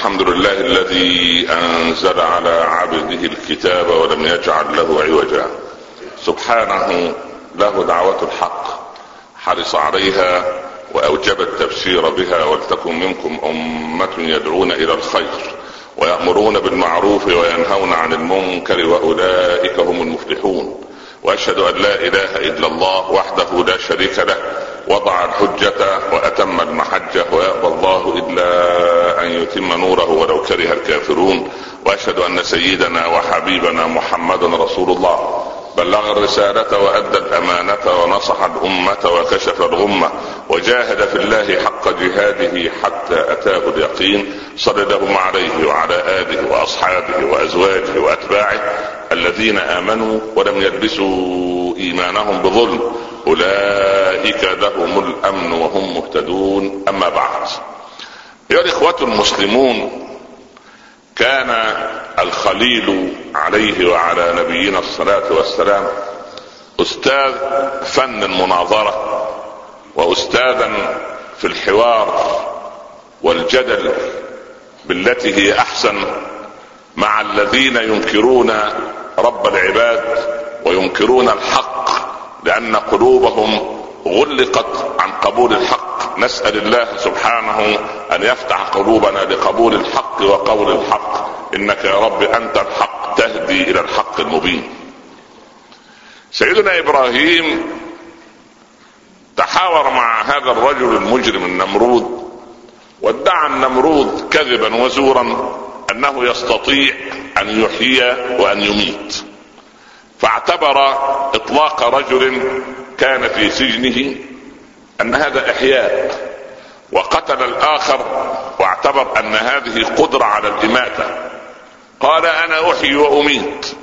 الحمد لله الذي أنزل على عبده الكتاب ولم يجعل له عوجا. سبحانه له دعوة الحق حرص عليها وأوجب التبشير بها ولتكن منكم أمة يدعون إلى الخير ويأمرون بالمعروف وينهون عن المنكر وأولئك هم المفلحون. وأشهد أن لا إله إلا الله وحده لا شريك له وضع الحجة وأتم المحجة ويأبى الله إلا أن يتم نوره ولو كره الكافرون. وأشهد أن سيدنا وحبيبنا محمدا رسول الله. بلغ الرسالة وأدى الأمانة ونصح الأمة وكشف الغمة. وجاهد في الله حق جهاده حتى أتاه اليقين صلى الله عليه وعلى آله وأصحابه وأزواجه وأتباعه الذين آمنوا ولم يلبسوا إيمانهم بظلم. أولئك لهم الأمن وهم مهتدون. أما بعد. أيها الإخوة المسلمون كان الخليل عليه وعلى نبينا الصلاة والسلام أستاذ فن المناظرة. وأستاذا في الحوار والجدل بالتي هي أحسن مع الذين ينكرون رب العباد وينكرون الحق لأن قلوبهم غلقت عن قبول الحق. نسأل الله سبحانه أن يفتح قلوبنا لقبول الحق وقول الحق. إنك يا رب أنت الحق تهدي إلى الحق المبين. سيدنا إبراهيم تحاور مع هذا الرجل المجرم النمرود وادعى النمرود كذبا وزورا أنه يستطيع أن يحيي وأن يميت. فاعتبر إطلاق رجل كان في سجنه أن هذا إحياء وقتل الآخر واعتبر أن هذه قدرة على الإماتة. قال أنا أحيي وأميت.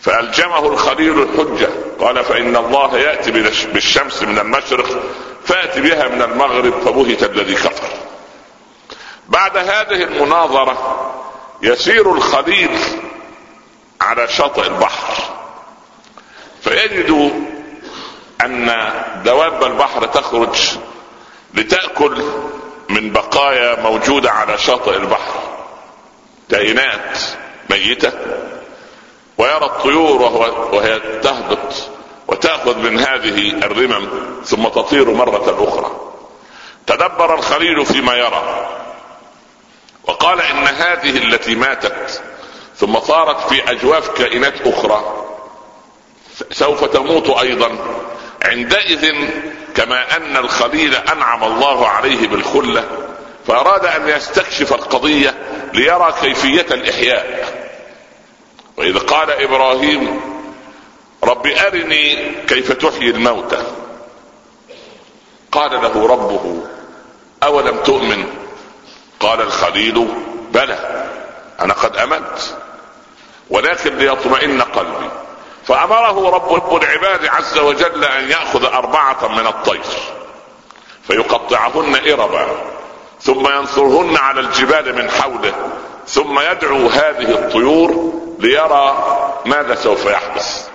فألجمه الخليل الحجة. قال فإن الله يأتي بالشمس من المشرق فات بها من المغرب فبهت الذي كفر. بعد هذه المناظرة يسير الخليل على شاطئ البحر. فيجد أن دواب البحر تخرج لتأكل من بقايا موجودة على شاطئ البحر. كائنات ميتة. ويرى الطيور وهو وهي تهبط وتأخذ من هذه الرمم ثم تطير مرة أخرى. تدبر الخليل فيما يرى. وقال إن هذه التي ماتت ثم صارت في أجواف كائنات أخرى سوف تموت أيضا. عندئذ كما أن الخليل أنعم الله عليه بالخلة فأراد أن يستكشف القضية ليرى كيفية الإحياء. وإذ قال إبراهيم رب أرني كيف تحيي الموتى. قال له ربه أولم تؤمن؟ قال الخليل بلى أنا قد أمنت ولكن ليطمئن قلبي. فأمره رب العباد عز وجل أن يأخذ أربعة من الطير فيقطعهن إربا ثم ينصرهن على الجبال من حوله ثم يدعو هذه الطيور ليرى ماذا سوف يحدث.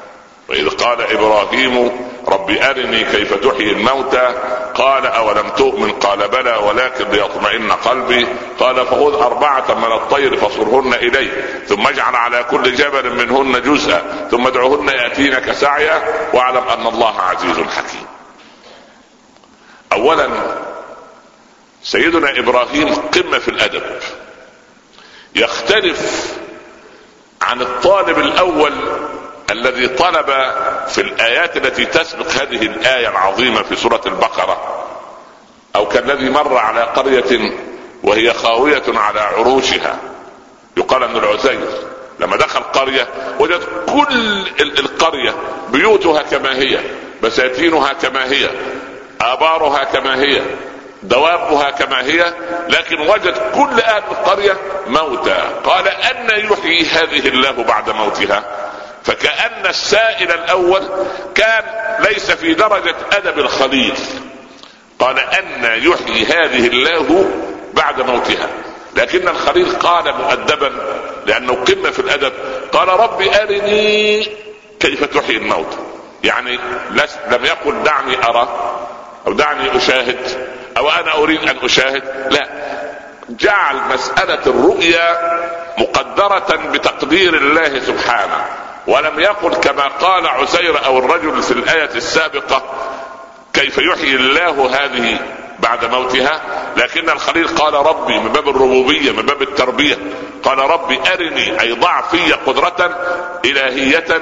وإذ قال إبراهيم رب أرني كيف تحيي الموتى. قال أولم تؤمن؟ قال بلى ولكن ليطمئن قلبي. قال فخذ أربعة من الطير فصرهن إلي ثم اجعل على كل جبل منهن جزءا ثم ادعوهن يأتينك سعيا واعلم أن الله عزيز حكيم. اولا سيدنا إبراهيم قمة في الأدب. يختلف عن الطالب الأول الذي طلب في الآيات التي تسبق هذه الآية العظيمة في سورة البقرة أو كالذي مر على قرية وهي خاوية على عروشها. يقال أن العزير لما دخل قرية وجد كل القرية بيوتها كما هي بساتينها كما هي آبارها كما هي دوابها كما هي لكن وجد كل أهل القرية موتى. قال أن يحيي هذه الله بعد موتها. فكأن السائل الأول كان ليس في درجة أدب الخليل. قال أن يحيي هذه الله بعد موتها. لكن الخليل قال مؤدبا لأنه قمة في الأدب. قال رب أرني كيف تحيي الموت. يعني لم يقل دعني أرى أو دعني أشاهد. أو أنا أريد أن أشاهد؟ لا. جعل مسألة الرؤيا مقدرة بتقدير الله سبحانه. ولم يقل كما قال عسير أو الرجل في الآية السابقة كيف يحيي الله هذه بعد موتها؟ لكن الخليل قال ربي من باب الربوبية من باب التربية. قال ربي أرني أي ضع في قدرة إلهية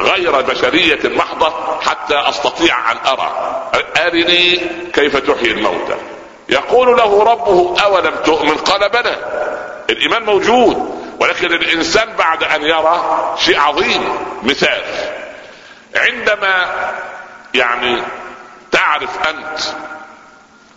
غير بشرية محضة حتى أستطيع أن أرى. أرني كيف تحيي الموتى. يقول له ربه أولم تؤمن؟ قال بلى. الإيمان موجود ولكن الإنسان بعد أن يرى شيء عظيم. مثال عندما يعني تعرف أنت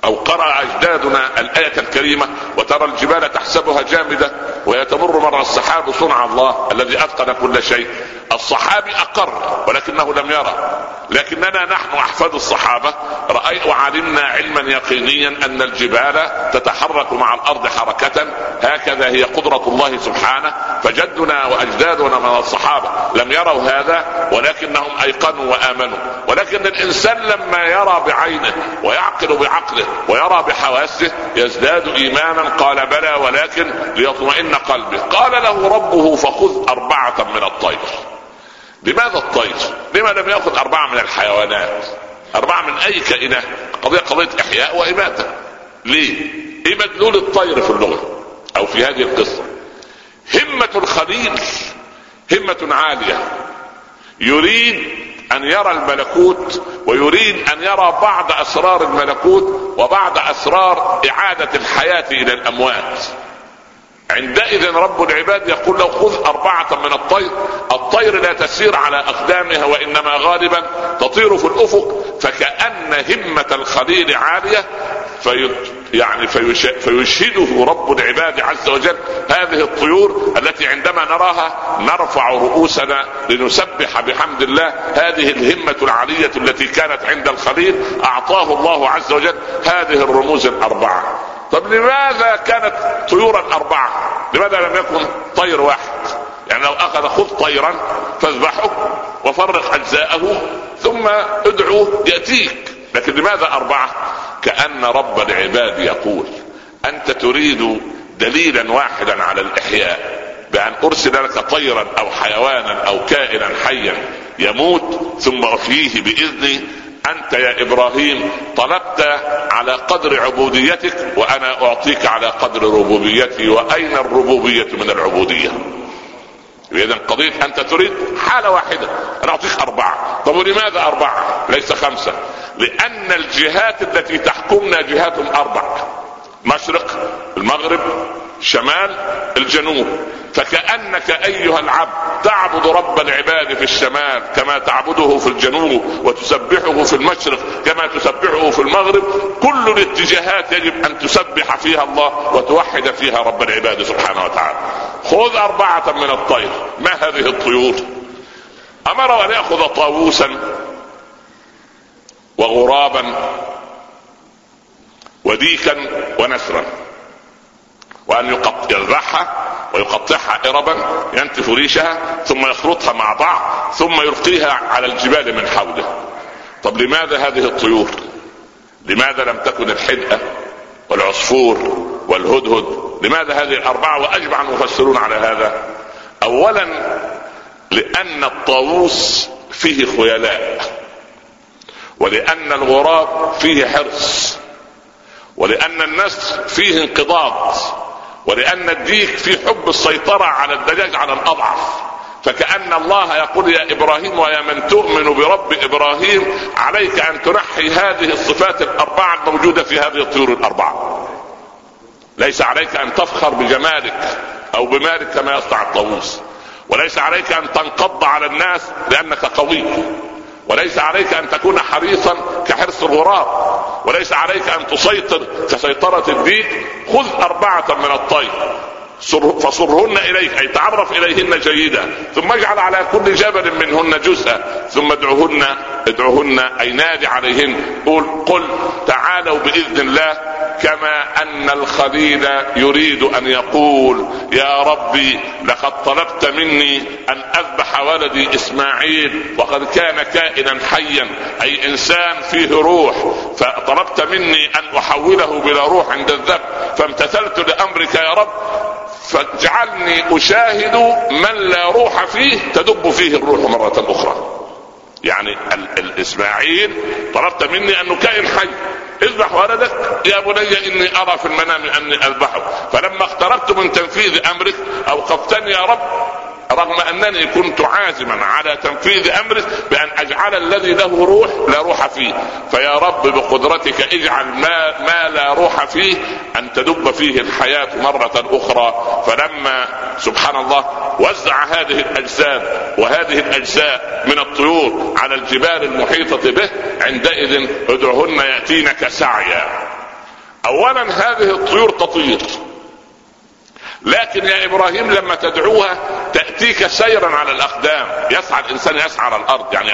أو قرأ أجدادنا الآية الكريمة وترى الجبال تحسبها جامدة وهي تمر مر السحاب صنع الله الذي أتقن كل شيء الصحابي أقر ولكنه لم يرى. لكننا نحن أحفاد الصحابة رأي وعلمنا علما يقينيا أن الجبال تتحرك مع الأرض حركة هكذا هي قدرة الله سبحانه فجدنا وأجدادنا من الصحابة لم يروا هذا ولكنهم أيقنوا وآمنوا. ولكن الإنسان لما يرى بعينه ويعقل بعقله ويرى بحواسه يزداد إيمانا قال بلى ولكن ليطمئن قلبه. قال له ربه فخذ أربعة من الطير. لماذا الطير؟ لما لم ياخذ أربعة من الحيوانات؟ أربعة من أي كائنات؟ قضية قضية إحياء وإماتة. ليه؟ إيه مدلول الطير في اللغة؟ أو في هذه القصة؟ همة الخليل همة عالية يريد أن يرى الملكوت ويريد أن يرى بعض أسرار الملكوت وبعض أسرار إعادة الحياة إلى الأموات عندئذ رب العباد يقول له خذ أربعة من الطير الطير لا تسير على أقدامها وإنما غالبا تطير في الأفق فكأن همة الخليل عالية في يعني فيش فيشهده رب العباد عز وجل. هذه الطيور التي عندما نراها نرفع رؤوسنا لنسبح بحمد الله. هذه الهمة العالية التي كانت عند الخليل أعطاه الله عز وجل. هذه الرموز الأربعة. طب لماذا كانت طيورا أربعة؟ لماذا لم يكن طير واحد؟ يعني لو أخذ خذ طيرا فاذبحه وفرق أجزاءه ثم ادعوه يأتيك. لكن لماذا أربعة؟ كأن رب العباد يقول أنت تريد دليلا واحدا على الإحياء بأن أرسل لك طيرا أو حيوانا أو كائنا حيا يموت ثم أحييه بإذني أنت يا إبراهيم طلبت على قدر عبوديتك وأنا أعطيك على قدر ربوبيتي وأين الربوبية من العبودية؟ اذا قضيه أنت تريد حالة واحدة أنا أعطيك أربعة. طب ولماذا أربعة؟ ليس خمسة. لأن الجهات التي تحكمنا جهات أربع. مشرق المغرب شمال الجنوب. فكأنك أيها العبد تعبد رب العباد في الشمال كما تعبده في الجنوب وتسبحه في المشرق كما تسبحه في المغرب. كل الاتجاهات يجب أن تسبح فيها الله وتوحد فيها رب العباد سبحانه وتعالى. خذ أربعة من الطير. ما هذه الطيور؟ أمر أن يأخذ طاووسا وغرابا وديكا ونسرا. وأن يذبحها ويقطعها اربا ينتف ريشها ثم يخلطها مع بعض ثم يلقيها على الجبال من حوله. طب لماذا هذه الطيور؟ لماذا لم تكن الحدأة والعصفور والهدهد؟ لماذا هذه الأربعة وأجمع المفسرون على هذا؟ أولا لأن الطاووس فيه خيلاء ولأن الغراب فيه حرص ولأن النسر فيه انقضاض. ولأن الديك في حب السيطرة على الدجاج على الأضعف. فكأن الله يقول يا إبراهيم ويا من تؤمن برب إبراهيم عليك أن تنحي هذه الصفات الأربعة الموجودة في هذه الطيور الأربعة. ليس عليك أن تفخر بجمالك أو بمالك كما يصنع الطاووس. وليس عليك أن تنقض على الناس لأنك قوي. وليس عليك أن تكون حريصا كحرص الغراب وليس عليك أن تسيطر كسيطرة الديك خذ أربعة من الطير. فصرهن إليك أي تعرف إليهن جيدا. ثم اجعل على كل جبل منهن جزءا. ثم ادعوهن ادعوهن أي نادي عليهن. قل قل تعالوا بإذن الله. كما أن الخليل يريد أن يقول يا ربي لقد طلبت مني أن أذبح ولدي إسماعيل وقد كان كائنا حيا أي إنسان فيه روح فطلبت مني أن أحوله بلا روح عند الذبح فامتثلت لأمرك يا رب فاجعلني أشاهد من لا روح فيه تدب فيه الروح مرة أخرى. يعني الإسماعيل طلبت مني انه كائن حي. اذبح ولدك. يا بني إني أرى في المنام أني اذبحه فلما اقتربت من تنفيذ أمرك أوقفتني يا رب. رغم أنني كنت عازما على تنفيذ امرك بأن أجعل الذي له روح لا روح فيه. فيا رب بقدرتك اجعل ما, ما لا روح فيه أن تدب فيه الحياة مرة أخرى. فلما سبحان الله وزع هذه الاجساد وهذه الأجزاء من الطيور على الجبال المحيطة به عندئذ ادعهن يأتينك سعيا. اولا هذه الطيور تطير. لكن يا إبراهيم لما تدعوها تأتيك سيرا على الأقدام. يسعى الإنسان يسعى على الأرض يعني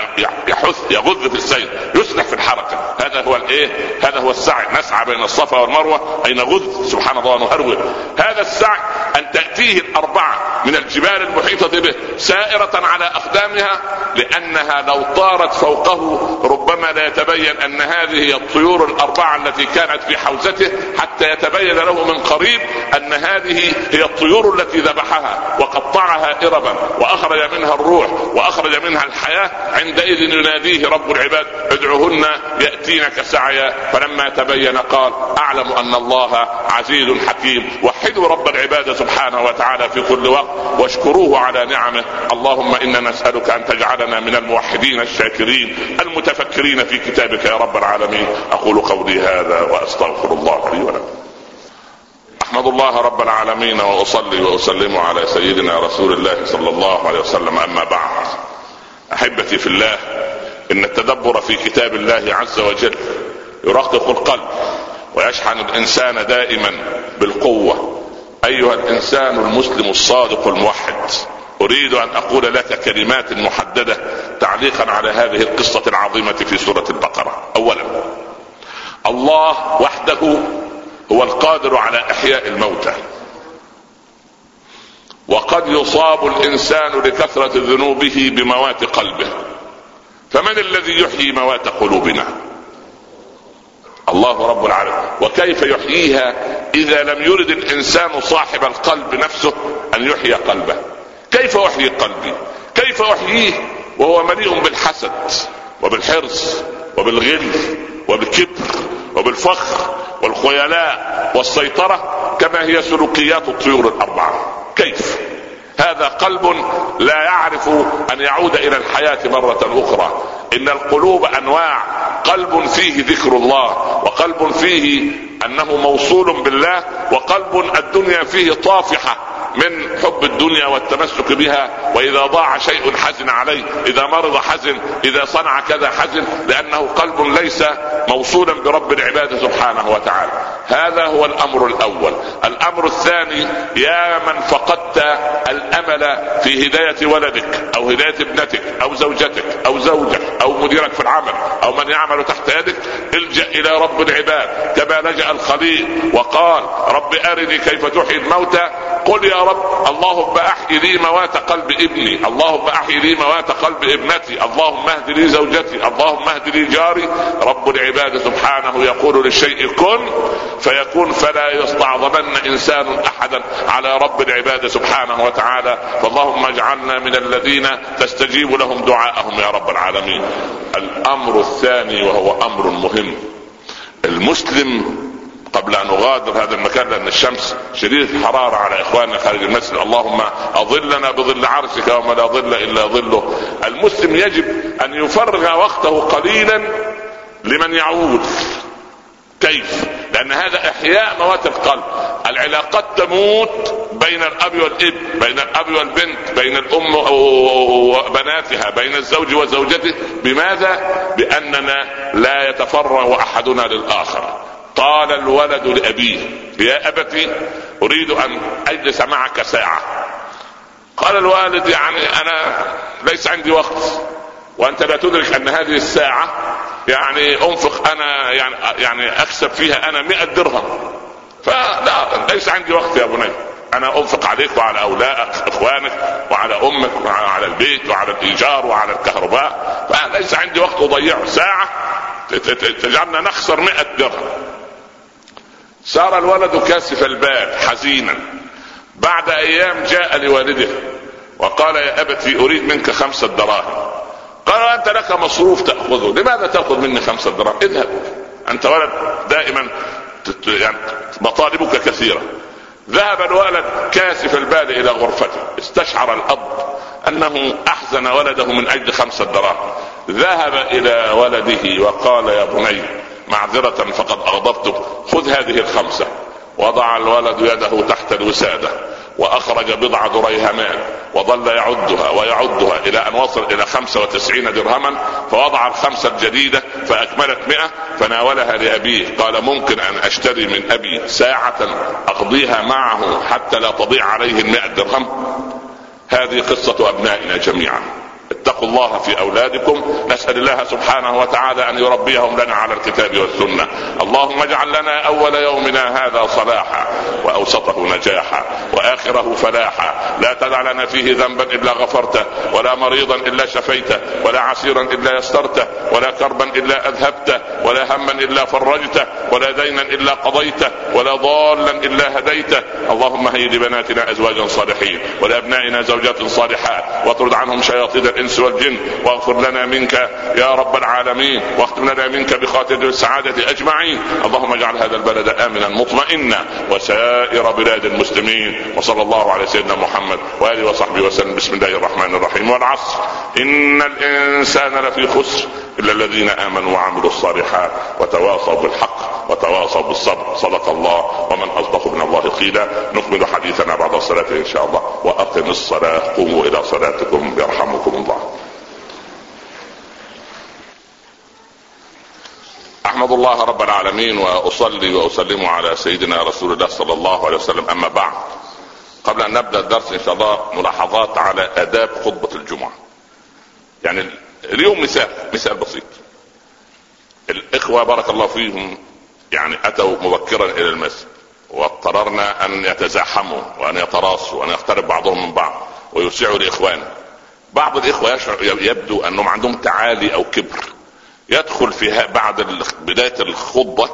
يحث يغذ في السير يسرع في الحركة. هذا هو الإيه؟ هذا هو السعي. نسعى بين الصفا والمروة اي نغذ سبحان الله نهرول هذا السعي أن تاتيه الأربعة من الجبال المحيطة به سائرة على أقدامها لأنها لو طارت فوقه ربما لا يتبين أن هذه هي الطيور الأربعة التي كانت في حوزته حتى يتبين له من قريب أن هذه هي الطيور التي ذبحها وقطعها إربا وأخرج منها الروح وأخرج منها الحياة. عندئذ يناديه رب العباد ادعهن يأتينك سعيا. فلما تبين قال أعلم أن الله عزيز حكيم وحدوا رب العباد سبحانه وتعالى في كل وقت واشكروه على نعمه. اللهم إنا نسألك أن تجعلنا من الموحدين الشاكرين المتفكرين في كتابك يا رب العالمين. أقول قولي هذا وأستغفر الله لي ولكم. أحمد الله رب العالمين وأصلي وأسلم على سيدنا رسول الله صلى الله عليه وسلم. أما بعد أحبتي في الله إن التدبر في كتاب الله عز وجل يرقق القلب. ويشحن الإنسان دائما بالقوة. أيها الإنسان المسلم الصادق الموحد أريد أن أقول لك كلمات محددة تعليقا على هذه القصة العظيمة في سورة البقرة. اولا الله وحده هو القادر على إحياء الموتى. وقد يصاب الإنسان لكثرة ذنوبه بموات قلبه. فمن الذي يحيي موات قلوبنا؟ الله رب العالمين. وكيف يحييها؟ إذا لم يرد الإنسان صاحب القلب نفسه أن يحيي قلبه. كيف أحيي قلبي؟ كيف أحييه؟ وهو مليء بالحسد وبالحرص وبالغل وبالكبر وبالفخر والخيلاء والسيطرة كما هي سلوكيات الطيور الأربعة. كيف؟ هذا قلب لا يعرف أن يعود إلى الحياة مرة أخرى. إن القلوب أنواع. قلب فيه ذكر الله وقلب فيه أنه موصول بالله وقلب الدنيا فيه طافحة. من حب الدنيا والتمسك بها وإذا ضاع شيء حزن عليه إذا مرض حزن إذا صنع كذا حزن لأنه قلب ليس موصولا برب العباد سبحانه وتعالى. هذا هو الأمر الأول. الأمر الثاني يا من فقدت الأمل في هداية ولدك أو هداية ابنتك أو زوجتك أو زوجك. أو مديرك في العمل أو من يعمل تحت يدك إلجأ إلى رب العباد كما لجأ الخليل وقال رب أرني كيف تحيي الموتى قل يا رب اللهم احي لي موات قلب ابني اللهم احي لي موات قلب ابنتي اللهم اهد لي زوجتي اللهم اهد لي جاري رب العباد سبحانه يقول للشيء كن فيكون فلا يستعظمن إنسان أحدا على رب العباد سبحانه وتعالى فاللهم اجعلنا من الذين تستجيب لهم دعاءهم يا رب العالمين. الأمر الثاني وهو أمر مهم. المسلم قبل أن أغادر هذا المكان لأن الشمس شديدة الحرارة على إخواننا خارج المسجد. اللهم أظلنا بظل عرشك وما لا ظل إلا ظله. المسلم يجب أن يفرغ وقته قليلا لمن يعود. كيف؟ لأن هذا إحياء موات القلب. العلاقات تموت بين الأب والابن بين الأب والبنت بين الأم وبناتها بين الزوج وزوجته. بماذا؟ بأننا لا يتفرغ أحدنا للآخر. قال الولد لأبيه. يا أبتي أريد أن أجلس معك ساعة. قال الوالد يعني أنا ليس عندي وقت وأنت لا تدرك أن هذه الساعة يعني انفق أنا يعني يعني اكسب فيها أنا 100 درهم. فلا ليس عندي وقت يا بني. أنا انفق عليك وعلى اولادك اخوانك وعلى أمك وعلى البيت وعلى الإيجار وعلى الكهرباء. فليس عندي وقت اضيعه ساعة تجعلنا نخسر 100 درهم. صار الولد كاسف البال حزينا. بعد أيام جاء لوالده وقال يا أبتي أريد منك خمسة دراهم. قال أنت لك مصروف تأخذه. لماذا تأخذ مني خمسة دراهم؟ اذهب. أنت ولد دائما يعني مطالبك كثيرة. ذهب الولد كاسف البال إلى غرفته. استشعر الأب أنه أحزن ولده من أجل خمسة دراهم. ذهب إلى ولده وقال يا بني معذرة فقد أغضبتك. خذ هذه الخمسة. وضع الولد يده تحت الوسادة. وأخرج بضع دريهمات وظل يعدها ويعدها إلى أن وصل إلى خمسة وتسعين درهما فوضع الخمسة الجديدة فأكملت مئة فناولها لأبيه قال ممكن أن أشتري من أبي ساعة أقضيها معه حتى لا تضيع عليه المئة درهم؟ هذه قصة أبنائنا جميعا. اتقوا الله في أولادكم. نسأل الله سبحانه وتعالى أن يربيهم لنا على الكتاب والسنة. اللهم اجعل لنا أول يومنا هذا صلاحا وأوسطه نجاحا وآخره فلاحا. لا تدع لنا فيه ذنبا إلا غفرته ولا مريضا إلا شفيته ولا عسيرا إلا يسرته ولا كربا إلا أذهبته ولا هما إلا فرجته ولا دينا إلا قضيته ولا ضالا إلا هديته. اللهم هيئ لبناتنا أزواجا صالحين ولأبنائنا زوجات صالحات واطرد عنهم شياطين الإنس والجن واغفر لنا منك يا رب العالمين واختم لنا منك بخاتم السعادة أجمعين. اللهم اجعل هذا البلد آمنا مطمئنا وسائر بلاد المسلمين. وصلى الله على سيدنا محمد وآله وصحبه وسلم. بسم الله الرحمن الرحيم. والعصر. إن الإنسان لفي خسر إلا الذين آمنوا وعملوا الصالحات وتواصوا بالحق وتواصوا بالصبر. صدق الله. ومن أصدق من الله قيلا. نكمل حديثنا بعد الصلاة إن شاء الله. وأقم الصلاة. قوموا إلى صلاتكم يرحمكم الله. أحمد الله رب العالمين وأصلي وأسلم على سيدنا رسول الله صلى الله عليه وسلم. أما بعد قبل أن نبدأ الدرس إن شاء الله ملاحظات على آداب خطبة الجمعة. يعني اليوم مثال مثال بسيط. الإخوة بارك الله فيهم يعني أتوا مبكرا إلى المسجد واضطررنا أن يتزاحموا وأن يتراصوا وأن يقترب بعضهم من بعض ويوسعوا لاخوانه بعض الإخوة يشعر يبدو أنهم عندهم تعالي أو كبر. يدخل في بعد بداية الخطبة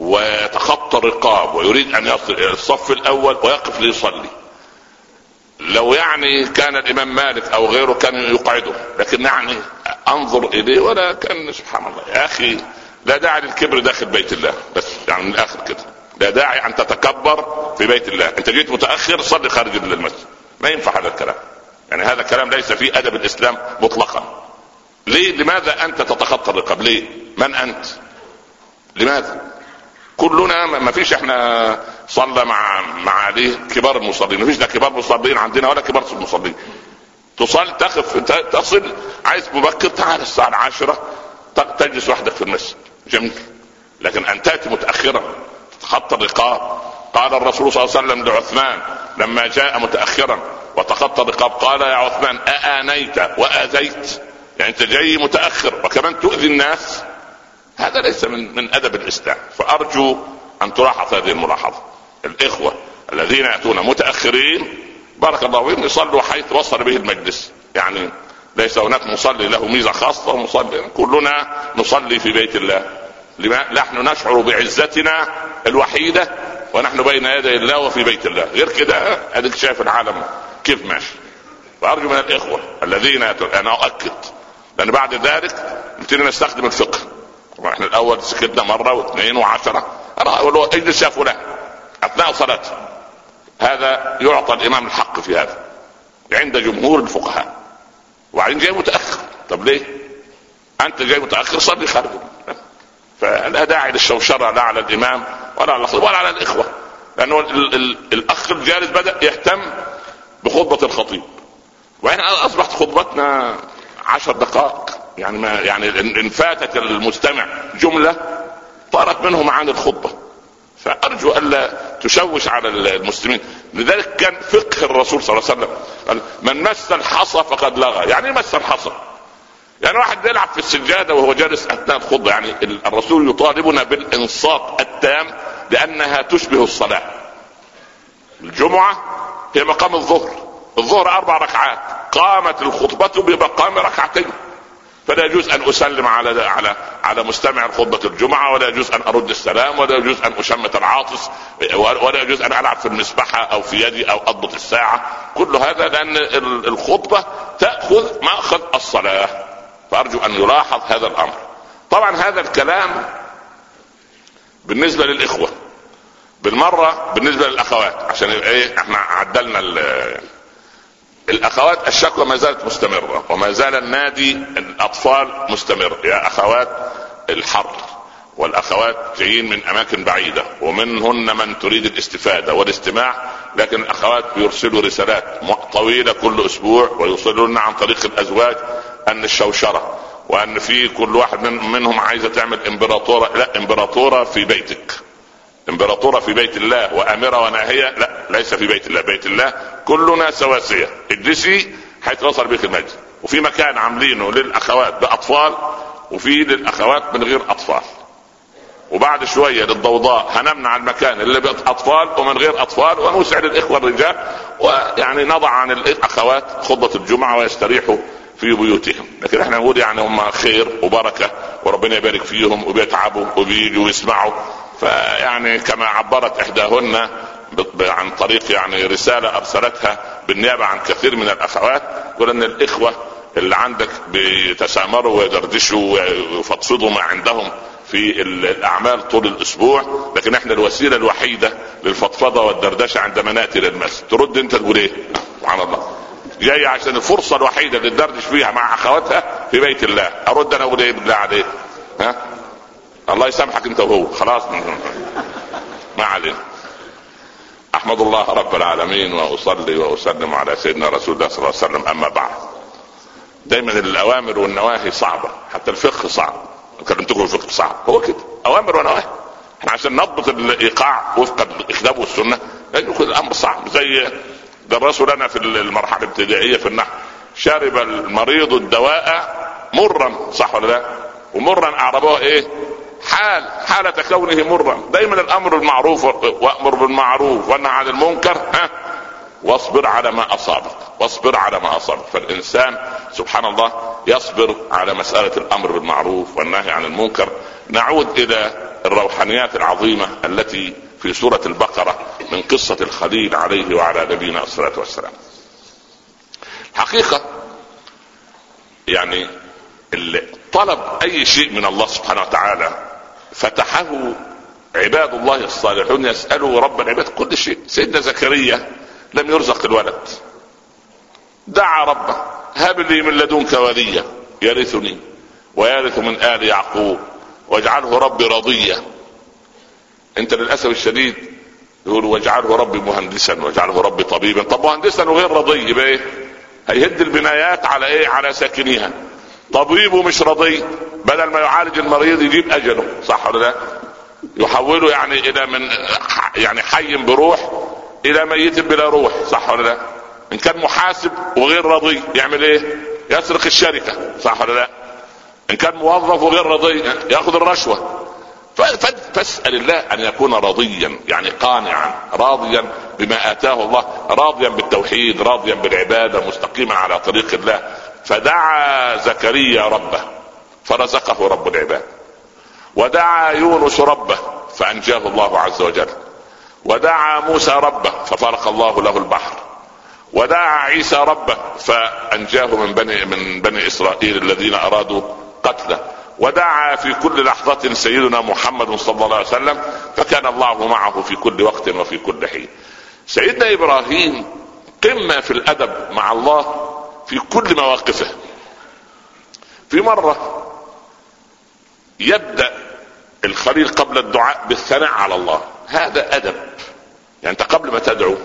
ويتخطى الرقاب ويريد أن يصل إلى الصف الأول ويقف ليصلي. لو يعني كان الإمام مالك أو غيره كان يقعده لكن يعني أنظر إليه ولا كان سبحان الله. يا أخي لا داعي للكبر داخل بيت الله بس يعني من الآخر كده. لا داعي أن تتكبر في بيت الله. أنت جيت متأخر صلي خارج المسجد. ما ينفع هذا الكلام. يعني هذا كلام ليس في أدب الإسلام مطلقا. ليه؟ لماذا أنت تتخطى الرقاب؟ ليه؟ من أنت؟ لماذا؟ كلنا ما فيش إحنا صلى مع مع عليه كبار المصلين. ما فيش لا كبار مصلين عندنا ولا كبار المصلين. تصل تقف تصل. عايز مبكر تعال الساعة العاشرة. تجلس وحدك في المسجد. جميل. لكن أن تأتي متأخرا تتخطى الرقاب. قال الرسول صلى الله عليه وسلم لعثمان لما جاء متأخرا وتخطى الرقاب قال يا عثمان أآنيت وأذيت؟ يعني أنت جاي متأخر وكمان تؤذي الناس. هذا ليس من من أدب الإسلام. فأرجو أن تلاحظ هذه الملاحظة. الإخوة الذين يأتون متأخرين بارك الله فيهم يصلوا حيث وصل به المجلس. يعني ليس هناك مصلي له ميزة خاصة ومصلي كلنا نصلي في بيت الله. لما؟ نحن نشعر بعزتنا الوحيدة ونحن بين يدي الله وفي بيت الله. غير كده اديك شايف العالم كيف ماشي. فأرجو من الإخوة الذين أنا أؤكد لأن بعد ذلك نبتدي نستخدم الفقه. إحنا الأول سكتنا مرة واثنين وعشرة. أنا أجلس يا فلان. أثناء صلاته هذا يعطى الإمام الحق في هذا. عند جمهور الفقهاء. وبعدين جاي متأخر. طب ليه؟ أنت جاي متأخر صلي خارج فلا داعي للشوشره لا على الإمام ولا على ولا على الإخوة؟ لأنه الأخ الجالس بدأ يهتم بخطبة الخطيب. وإن أصبحت خطبتنا عشر دقائق. يعني ما يعني ان فاتت المستمع جملة طارت منه معاني الخطبة. فأرجو الا تشوش على المسلمين. لذلك كان فقه الرسول صلى الله عليه وسلم قال من مس الحصى فقد لغى. يعني مس الحصى. يعني واحد بيلعب في السجادة وهو جالس أثناء الخطبة. يعني الرسول يطالبنا بالإنصات التام لأنها تشبه الصلاة. الجمعة هي مقام الظهر. الظهر أربع ركعات. قامت الخطبة بمقام ركعتين. فلا يجوز أن أسلم على على على مستمع خطبة الجمعة ولا يجوز أن أرد السلام ولا يجوز أن أشمت العاطس ولا يجوز أن ألعب في المسبحة أو في يدي أو أضبط الساعة. كل هذا لأن الخطبة تأخذ مأخذ الصلاة. فأرجو أن يلاحظ هذا الأمر. طبعا هذا الكلام بالنسبة للإخوة. بالمرة بالنسبة للأخوات. عشان إيه إحنا عدلنا الأخوات الشكوى ما زالت مستمرة وما زال النادي الأطفال مستمر. يا أخوات الحر. والأخوات جايين من أماكن بعيدة ومنهن من تريد الاستفادة والاستماع لكن الأخوات بيرسلوا رسالات طويلة كل أسبوع ويوصلون عن طريق الأزواج أن الشوشرة وأن في كل واحد من منهم عايزة تعمل إمبراطورة لا إمبراطورة في بيتك. امبراطورة في بيت الله وامره وناهية؟ لا ليس في بيت الله. بيت الله كلنا سواسية. اجلسي حيث وصل بك المجد. وفي مكان عاملينه للأخوات بأطفال وفي للأخوات من غير أطفال. وبعد شوية للضوضاء هنمنع المكان اللي باطفال ومن غير أطفال ونسعد الاخوه الرجال ويعني نضع عن الأخوات خطبة الجمعة ويستريحوا في بيوتهم. لكن إحنا نقول يعني هم خير وبركة وربنا يبارك فيهم وبيتعبوا وبيجوا ويسمعوا. فيعني كما عبرت إحداهن عن طريق يعني رسالة أرسلتها بالنيابة عن كثير من الأخوات يقول إن الإخوة اللي عندك بيتسامروا ويدردشوا ويفضفضوا ما عندهم في الأعمال طول الأسبوع لكن إحنا الوسيلة الوحيدة للفضفضة والدردشة عندما ناتي للمسجد ترد أنت تقول إيه؟ سبحان الله. جاي عشان الفرصة الوحيدة اللي تدردش فيها مع أخواتها في بيت الله. أرد أنا أقول إيه بالله عليك؟ ها؟ الله يسامحك انت وهو. خلاص. ما علينا. أحمد الله رب العالمين وأصلي وأسلم على سيدنا رسول الله صلى الله عليه وسلم. أما بعد. دايما الأوامر والنواهي صعبة. حتى الفقه صعب. كلمتكم الفقه صعب. هو كده. أوامر ونواهي. إحنا عشان نضبط الإيقاع وفق الكتاب والسنة يكون الأمر صعب. زي درسوا لنا في المرحلة الابتدائية في النحو. شرب المريض الدواء مرا. صح ولا لا؟ ومرا اعربوها إيه؟ حال حالة كونه مرا دايما الأمر المعروف وأمر بالمعروف وانهى عن المنكر ها؟ واصبر على ما أصابك. واصبر على ما أصابك. فالإنسان سبحان الله يصبر على مسألة الأمر بالمعروف والنهي عن المنكر. نعود إلى الروحانيات العظيمة التي في سورة البقرة من قصة الخليل عليه وعلى نبينا الصلاة والسلام. حقيقة يعني طلب أي شيء من الله سبحانه وتعالى فتحه عباد الله الصالحون يسألوا رب العباد كل شيء. سيدنا زكريا لم يرزق الولد. دعا ربه هب لي من لدنك وليا يرثني ويرث من آل يعقوب واجعله ربي رضيا. أنت للأسف الشديد يقول واجعله ربي مهندسا واجعله ربي طبيبا. طب مهندسا وغير رضي يبقى إيه هيهد البنايات على إيه؟ على ساكنيها. طبيبه مش رضي بدل ما يعالج المريض يجيب أجله صح ولا لا؟ يحوله يعني إلى من يعني حي بروح إلى ميت بلا روح صح ولا لا؟ إن كان محاسب وغير رضي يعمل إيه؟ يسرق الشركة صح ولا لا؟ إن كان موظف وغير رضي يأخذ الرشوة فاسأل الله أن يكون رضيا يعني قانعا راضيا بما آتاه الله راضيا بالتوحيد راضيا بالعبادة مستقيما على طريق الله فدعا زكريا ربه فرزقه رب العباد. ودعا يونس ربه فأنجاه الله عز وجل. ودعا موسى ربه ففرق الله له البحر. ودعا عيسى ربه فأنجاه من بني من بني إسرائيل الذين أرادوا قتله. ودعا في كل لحظة سيدنا محمد صلى الله عليه وسلم فكان الله معه في كل وقت وفي كل حين. سيدنا إبراهيم قمة في الأدب مع الله في كل مواقفه. في مرة يبدأ الخليل قبل الدعاء بالثناء على الله. هذا أدب. يعني أنت قبل ما تدعو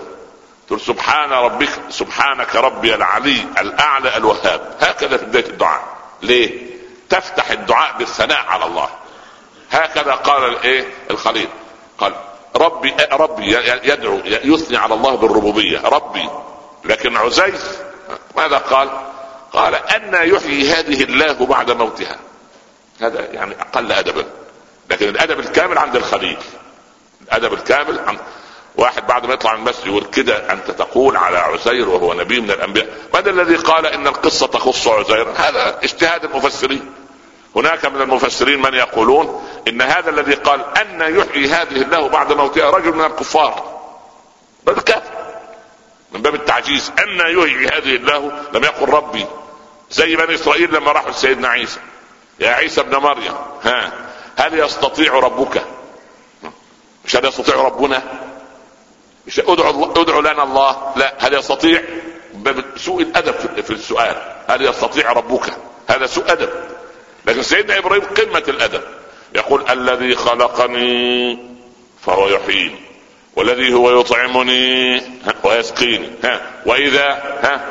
تقول سبحان ربك سبحانك ربي العلي الأعلى الوهاب. هكذا في بداية الدعاء. ليه؟ تفتح الدعاء بالثناء على الله. هكذا قال الإيه؟ الخليل. قال ربي ربي يدعو يثني على الله بالربوبية. ربي. لكن عزيز ماذا قال؟ قال أن يحيي هذه الله بعد موتها. هذا يعني أقل أدبا لكن الأدب الكامل عند الخليل. الأدب الكامل عند واحد بعد ما يطلع من المسجد يقول كده أنت تقول على عزير وهو نبي من الأنبياء. من الذي قال إن القصة تخص عزير؟ هذا اجتهاد المفسرين. هناك من المفسرين من يقولون إن هذا الذي قال أن يحيي هذه الله بعد موتها رجل من الكفار. بل كافر. من باب التعجيز. أن يحيي هذه الله لم يقل ربي. زي بني إسرائيل لما راحوا لسيدنا عيسى. يا عيسى ابن مريم ها هل يستطيع ربك؟ مش هل يستطيع ربنا؟ مش ادعو ادعو لنا الله؟ لا. هل يستطيع؟ سوء الأدب في السؤال. هل يستطيع ربك؟ هذا سوء أدب. لكن سيدنا إبراهيم قمة الأدب. يقول الذي خلقني فهو يحييني والذي هو يطعمني ويسقيني ها وإذا ها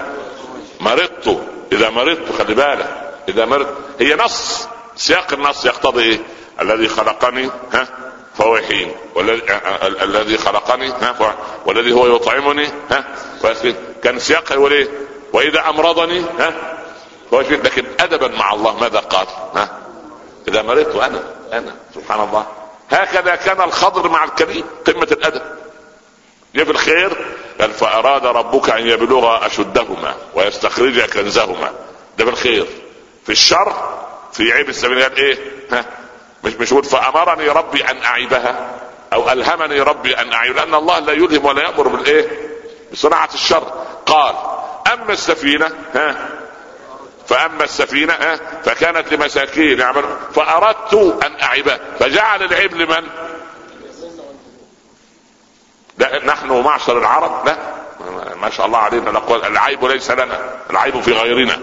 مرضت إذا مرضت خلي بالك إذا مرضت هي نص سياق النص يقتضي إيه الذي خلقني ها فهو يحييني والذي الذي خلقني ها والذي هو يطعمني ها كان سياق يقول إيه وإذا أمرضني ها فهو لكن ادبا مع الله ماذا قال؟ ها إذا مرضت أنا أنا سبحان الله. هكذا كان الخضر مع الكريم قمة الأدب. جه الخير قال فأراد ربك أن يبلغ أشدهما ويستخرج كنزهما. ده في الخير. في الشر في عيب السبيل. قال إيه؟ ها مش مش يقول فأمرني ربي أن أعيبها أو ألهمني ربي أن أعيب لأن الله لا يلهم ولا يأمر بالإيه؟ بصناعة الشر. قال أما السفينة ها فأما السفينة فكانت لمساكين يعمل فأردت أن أعيبها. فجعل العيب لمن؟ لا نحن معشر العرب لا. ما شاء الله علينا العيب ليس لنا العيب في غيرنا.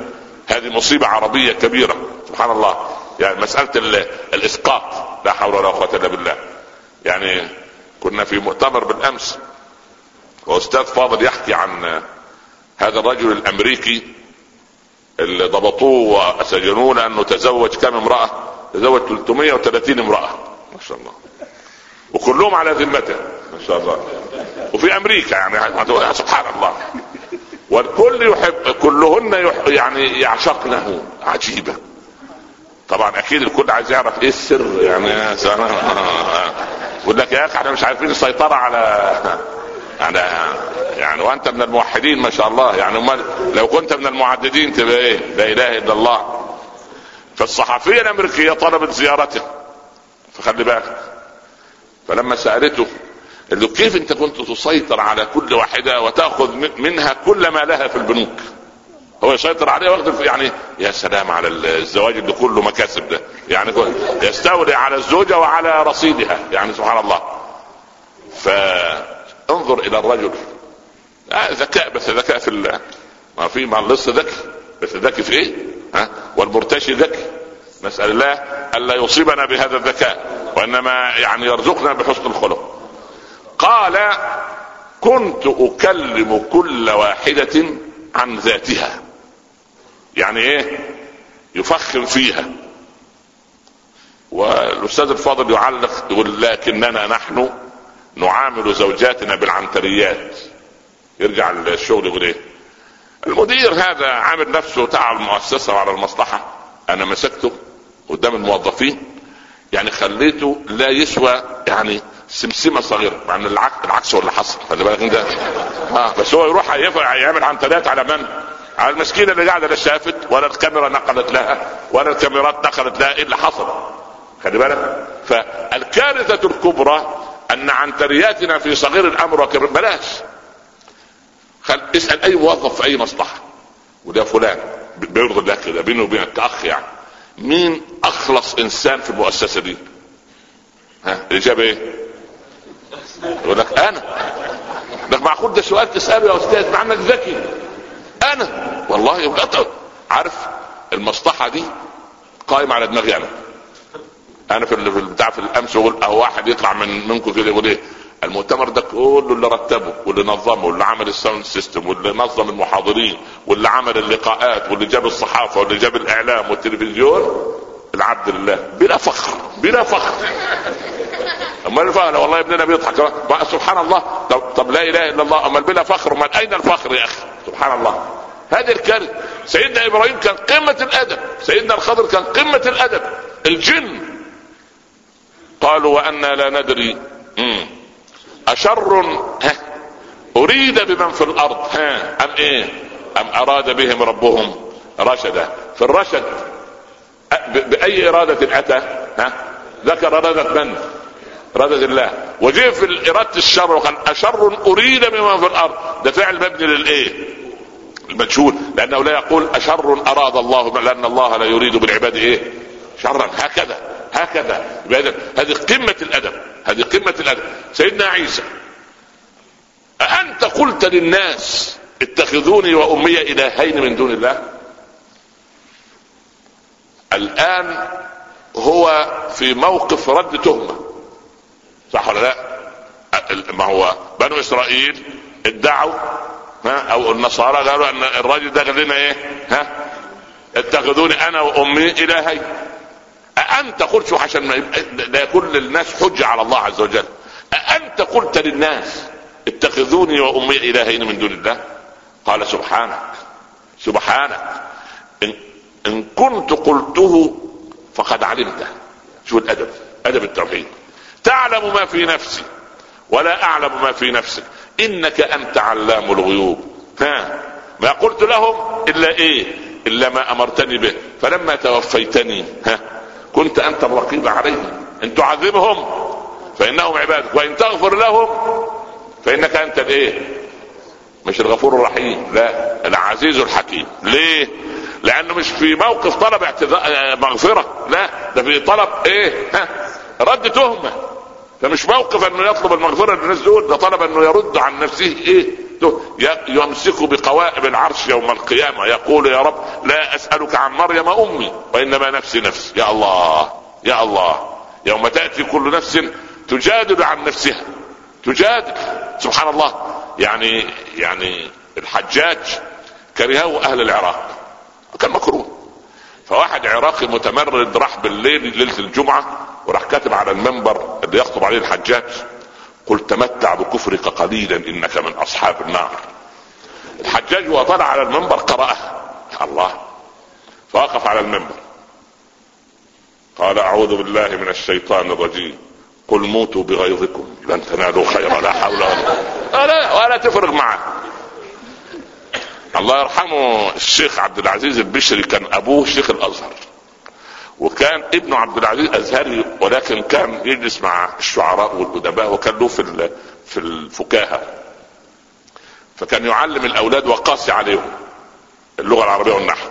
هذه مصيبة عربية كبيرة سبحان الله. يعني مسألة الإسقاط لا حول ولا قوة إلا بالله. يعني كنا في مؤتمر بالأمس وأستاذ فاضل يحكي عن هذا الرجل الأمريكي اللي ضبطوه وسجنوه لأنه تزوج كم امرأة؟ تزوج 330 امرأة. ما شاء الله. وكلهم على ذمته. ما شاء الله. وفي أمريكا يعني سبحان الله. والكل يحب كلهن يح يعني يعشقنه. عجيبة. طبعا أكيد الكل عايز يعرف إيه السر يعني. يقول لك يا أخي إحنا مش عارفين السيطرة على يعني يعني وأنت من الموحدين ما شاء الله يعني امال لو كنت من المعددين تبقى إيه؟ لا إله إلا الله. فالصحفيه الامريكيه طلبت زيارته. فخلي بالك. فلما سألته قال له كيف أنت كنت تسيطر على كل واحدة وتأخذ منها كل ما لها في البنوك؟ هو يسيطر عليها وياخذ يعني يا سلام على الزواج اللي كله مكاسب ده. يعني يستولي على الزوجة وعلى رصيدها. يعني سبحان الله. فانظر إلى الرجل. آه ذكاء بس ذكاء في الله ما في ما لسه ذكي. بس ذكي في إيه؟ ها؟ والمرتشي ذكي. نسأل الله الا يصيبنا بهذا الذكاء وإنما يعني يرزقنا بحسن الخلق. قال كنت أكلم كل واحدة عن ذاتها. يعني إيه؟ يفخم فيها. والأستاذ الفاضل يعلق يقول لكننا نحن نعامل زوجاتنا بالعنتريات. يرجع الشغل يقول إيه؟ المدير هذا عامل نفسه تعب المؤسسه وعلى المصلحة. أنا مسكته قدام الموظفين. يعني خليته لا يسوى يعني سمسمة صغيرة. مع إن العكس العكس هو اللي حصل. خلي بالك أنت. آه بس هو يروح يعمل عنتريات على من؟ على المسكينة اللي قاعدة لا شافت ولا الكاميرا نقلت لها ولا الكاميرات نقلت لها. إيه اللي حصل؟ خلي بالك. فالكارثة الكبرى أن عنترياتنا في صغير الأمر وكبير بلاش. خل اسأل أي موظف في أي مصلحة. وده فلان. بيرضي الله كده. بيني وبينك كأخ يعني. مين أخلص إنسان في المؤسسة دي؟ ها؟ الإجابة إيه؟ يقول لك أنا. لك معقول ده سؤال تسأله يا أستاذ مع إنك ذكي. أنا. والله عارف المصلحة دي قائمة على دماغي أنا. أنا في بتاع في الأمس أقول أهو واحد يطلع من منكم كده يقول إيه؟ المؤتمر ده كله اللي رتبه واللي نظمه واللي عمل ال sound system واللي نظم المحاضرين واللي عمل اللقاءات واللي جاب الصحافة واللي جاب الإعلام والتلفزيون العبد لله بلا فخر بلا فخر. امال والله ابننا بيضحك سبحان الله. طب, طب لا إله إلا الله. امال بلا فخر أمال أين الفخر يا أخي؟ سبحان الله. هذه الكارثة. سيدنا إبراهيم كان قمة الأدب. سيدنا الخضر كان قمة الأدب. الجن قالوا وأنا لا ندري. أشر؟ ها. أريد بمن في الأرض. ها. أم إيه؟ أم أراد بهم ربهم رشدا. في الرشد. بأي إرادة أتى؟ ها. ذكر اراده من؟ اراده الله. وجاء في إرادة الشر وقال أشر؟ أريد بمن في الأرض. ده فعل مبني للإيه؟ المجهول. لأنه لا يقول أشر أراد الله لأن الله لا يريد بالعباد إيه؟ شرا. هكذا. هكذا. هذه قمة الأدب. هذه قمة الأدب. سيدنا عيسى أأنت قلت للناس اتخذوني وأمي إلهين من دون الله؟ الآن هو في موقف رد تهمة. صح ولا لا؟ ما هو بنو إسرائيل ادعوا ها أو النصارى قالوا أن الراجل ده قال لنا إيه؟ ها؟ اتخذوني أنا وأمي إلهين. أأنت قلت عشان ما لا يكون للناس حجة على الله عز وجل. أأنت قلت للناس اتخذوني وأمي إلهين من دون الله؟ قال سبحانك سبحانك. إن, إن كنت قلته فقد علمته. شو الأدب؟ أدب التوحيد. تعلم ما في نفسي ولا أعلم ما في نفسك. إنك أنت علام الغيوب. ها؟ ما قلت لهم إلا إيه؟ إلا ما أمرتني به. فلما توفيتني ها؟ كنت أنت الرقيب عليهم. إن تعذبهم فإنهم عبادك. وإن تغفر لهم فإنك أنت الإيه؟ مش الغفور الرحيم. لا العزيز الحكيم. ليه؟ لأنه مش في موقف طلب اعتذار مغفرة. لا ده في طلب إيه؟ ها؟ رد تهمة. فمش موقف إنه يطلب المغفرة للناس دول ده طلب إنه يرد عن نفسه إيه؟ يمسك بقوائم العرش يوم القيامة. يقول يا رب لا أسألك عن مريم أمي وإنما نفسي نفس يا الله يا الله. يوم تأتي كل نفس تجادل عن نفسها. تجادل. سبحان الله. يعني يعني الحجاج كرهه أهل العراق. كان مكروه. فواحد عراقي متمرد راح بالليل ليلة الجمعة وراح كاتب على المنبر اللي يخطب عليه الحجاج. قل تمتع بكفرك قليلا إنك من أصحاب النار. الحجاج وهو طلع على المنبر قرأها الله. فوقف على المنبر. قال أعوذ بالله من الشيطان الرجيم. قل موتوا بغيظكم. لن تنالوا خيرا لا حول ولا ولا, ولا تفرق معه. الله يرحمه الشيخ عبد العزيز البشري كان أبوه شيخ الأزهر. وكان ابنه عبد العزيز ازهري ولكن كان يجلس مع الشعراء والأدباء وكان له في في الفكاهة. فكان يعلم الأولاد وقاسي عليهم اللغة العربية والنحو.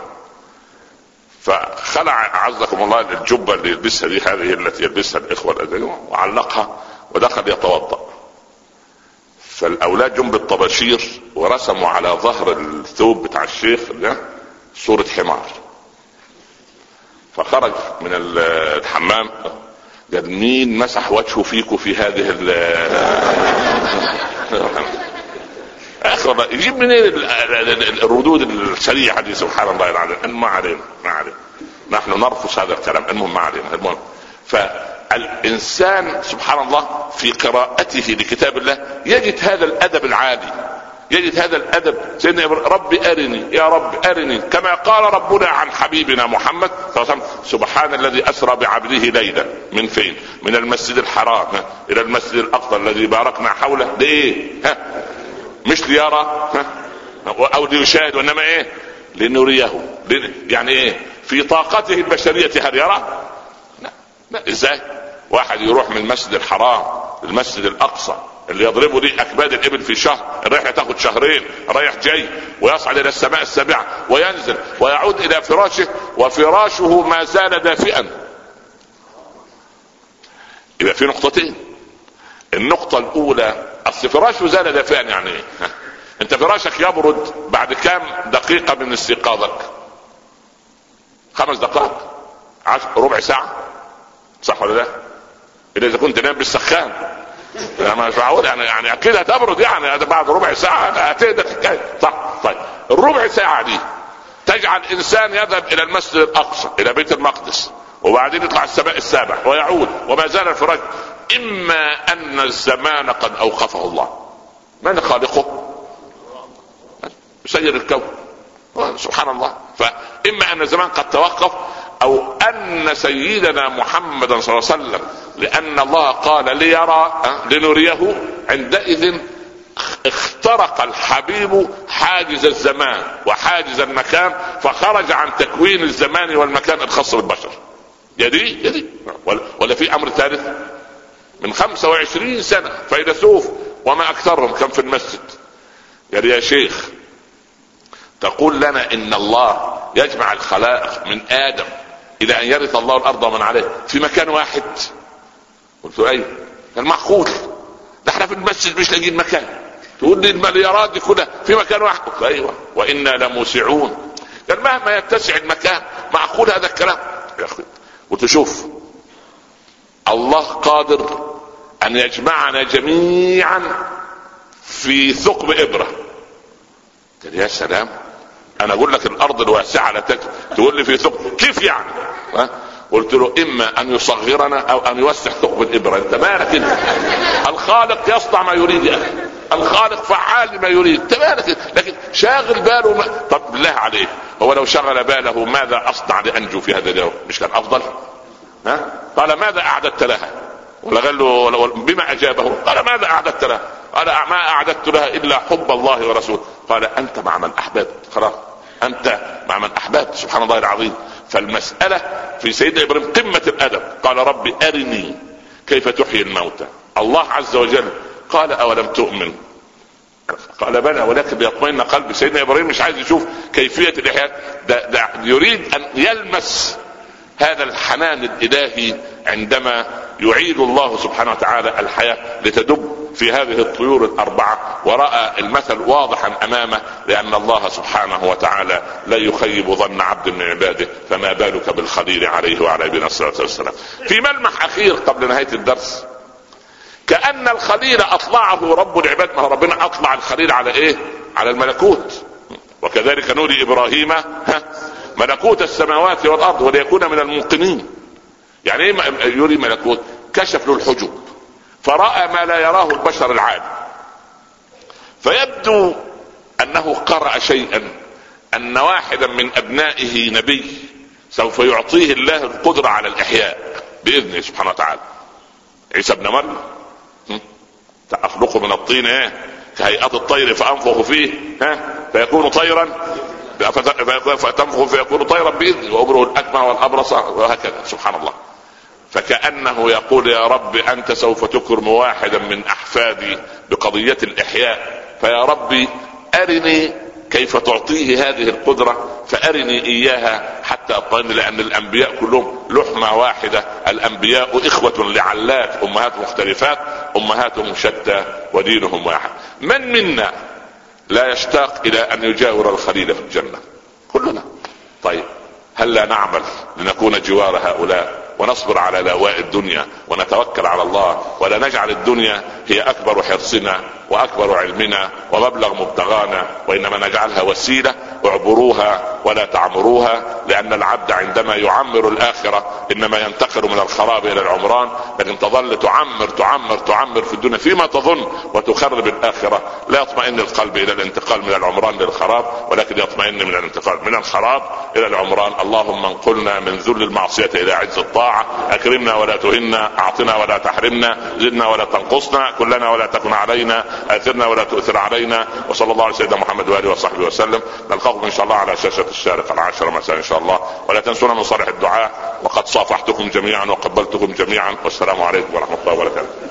فخلع أعزكم الله الجبه اللي يلبسها دي هذه التي يلبسها الإخوة الازهريون وعلقها ودخل يتوضأ. فالأولاد جم بالطباشير ورسموا على ظهر الثوب بتاع الشيخ ده صورة حمار. فخرج من الحمام. قال مين مسح وجهه فيكم في هذه ال يجيب منين الردود السريعة دي سبحان الله العظيم. ما علينا ما علينا. نحن نرفض هذا الكلام المهم ما علينا. المهم فالإنسان سبحان الله في قراءته لكتاب الله يجد هذا الأدب العالي يجد هذا الأدب سيدنا رب أرني يا رب أرني كما قال ربنا عن حبيبنا محمد صلى الله عليه وسلم سبحان الذي أسرى بعبده ليلا من فين؟ من المسجد الحرام إلى المسجد الأقصى الذي باركنا حوله لايه؟ ها مش ليرى ها أو ليشاهد وإنما إيه؟ لنريه يعني إيه؟ في طاقته البشرية هل يرى؟ لا لا إزاي؟ واحد يروح من المسجد الحرام للمسجد الأقصى اللي يضربه دي أكباد الإبل في شهر الرحله تاخد شهرين رايح جاي ويصعد إلى السماء السابعة وينزل ويعود إلى فراشه وفراشه ما زال دافئا يبقى في نقطتين النقطة الأولى أصل فراشه زال دافئا يعني إيه؟ أنت فراشك يبرد بعد كام دقيقة من استيقاظك؟ خمس دقائق عشر ربع ساعة صح ولا لا؟ إلا إذا كنت نام بالسخان يعني مش معقول يعني يعني أكيد هتبرد يعني بعد ربع ساعة هتهدى صح طيب. الربع ساعة دي تجعل إنسان يذهب إلى المسجد الأقصى إلى بيت المقدس وبعدين يطلع السماء السابع ويعود وما زال الفراج إما أن الزمان قد أوقفه الله. من خالقه؟ سير الكون. سبحان الله. فإما أن الزمان قد توقف أو أن سيدنا محمدا صلى الله عليه وسلم لأن الله قال ليرى لنريه عندئذ اخترق الحبيب حاجز الزمان وحاجز المكان فخرج عن تكوين الزمان والمكان الخاص بالبشر. يدي يدي ولا في أمر ثالث؟ من 25 سنة فيلسوف وما أكثرهم كم في المسجد؟ قال يا شيخ تقول لنا إن الله يجمع الخلائق من آدم. إلى أن يرث الله الأرض ومن عليه. في مكان واحد. قلت أيوه قال معقول ده إحنا في المسجد مش لاقيين مكان. تقول لي المليارات دي كلها في مكان واحد. قلت أيوه. وإنا لموسعون. قال مهما يتسع المكان معقول هذا الكلام. يا أخي. وتشوف الله قادر أن يجمعنا جميعا في ثقب إبرة. قال يا سلام. أنا أقول لك الأرض الواسعة لا تقول لي في ثقب كيف يعني؟ ها؟ قلت له إما أن يصغرنا أو أن يوسع ثقب الإبرة. أنت مالك أنت؟ الخالق يصنع ما يريد يا أخي. الخالق فعال لما يريد. أنت مالك لكن شاغل باله ما... طب بالله عليك. هو لو شغل باله ماذا أصنع لأنجو في هذا اليوم؟ مش كان أفضل؟ ها؟ قال ماذا أعددت لها؟ ولا قال له بما اجابه قال ماذا أعددت لها قال ما أعددت لها إلا حب الله ورسوله. قال أنت مع من أحببت. خلاص. أنت مع من أحببت. سبحان الله العظيم. فالمسألة في سيدنا إبراهيم قمة الأدب. قال ربي أرني كيف تحيي الموتى. الله عز وجل قال أولم تؤمن؟ قال بلى ولكن ليطمئن قلبي. سيدنا إبراهيم مش عايز يشوف كيفية الإحياء. ده, ده يريد أن يلمس هذا الحنان الإلهي عندما يعيد الله سبحانه وتعالى الحياة لتدب في هذه الطيور الأربعة ورأى المثل واضحا أمامه لأن الله سبحانه وتعالى لا يخيب ظن عبد من عباده فما بالك بالخليل عليه وعلى نبينا الصلاه والسلام. في ملمح أخير قبل نهاية الدرس كأن الخليل أطلعه رب العباد ما ربنا أطلع الخليل على إيه؟ على الملكوت وكذلك نوري إبراهيم ملكوت السماوات والأرض وليكون من الموقنين يعني إيه يري ملكوت كشف له الحجب. فرأى ما لا يراه البشر العادي. فيبدو أنه قرأ شيئا أن واحدا من أبنائه نبي سوف يعطيه الله القدرة على الإحياء بإذنه سبحانه وتعالى. عيسى ابن مريم. اخلق من الطين إيه كهيئة الطير فأنفخ فيه ها؟ فيكون طيرا فتنفخ فيكون طيرا بإذنه وابرئ الأكمه والأبرص وهكذا سبحان الله. فكأنه يقول يا رب أنت سوف تكرم واحدا من احفادي بقضية الإحياء. فيا ربي أرني كيف تعطيه هذه القدرة فأرني إياها حتى أطمئن لأن الأنبياء كلهم لحمة واحدة. الأنبياء إخوة لعلات أمهات مختلفات امهاتهم شتى ودينهم واحد. من منا لا يشتاق إلى أن يجاور الخليل في الجنة؟ كلنا. طيب هل لا نعمل لنكون جوار هؤلاء؟ ونصبر على لاواء الدنيا ونتوكل على الله ولا نجعل الدنيا هي أكبر حرصنا وأكبر علمنا ومبلغ مبتغانا وإنما نجعلها وسيلة اعبروها ولا تعمروها لأن العبد عندما يعمر الآخرة إنما ينتقل من الخراب إلى العمران لكن تظل تعمر تعمر تعمر في الدنيا فيما تظن وتخرب الآخرة. لا يطمئن القلب إلى الانتقال من العمران للخراب ولكن يطمئن من الانتقال من الخراب إلى العمران. اللهم انقلنا من ذل المعصية إلى عز الطاعة. أكرمنا ولا تهنا أعطنا ولا تحرمنا زدنا ولا تنقصنا. كلنا ولا تكن علينا اثرنا ولا تؤثر علينا وصلى الله على سيدنا محمد وآله وصحبه وسلم. نلقاكم إن شاء الله على شاشة الشارقة العاشرة مساء إن شاء الله. ولا تنسونا من صالح الدعاء وقد صافحتكم جميعا وقبلتكم جميعا. والسلام عليكم ورحمة الله وبركاته.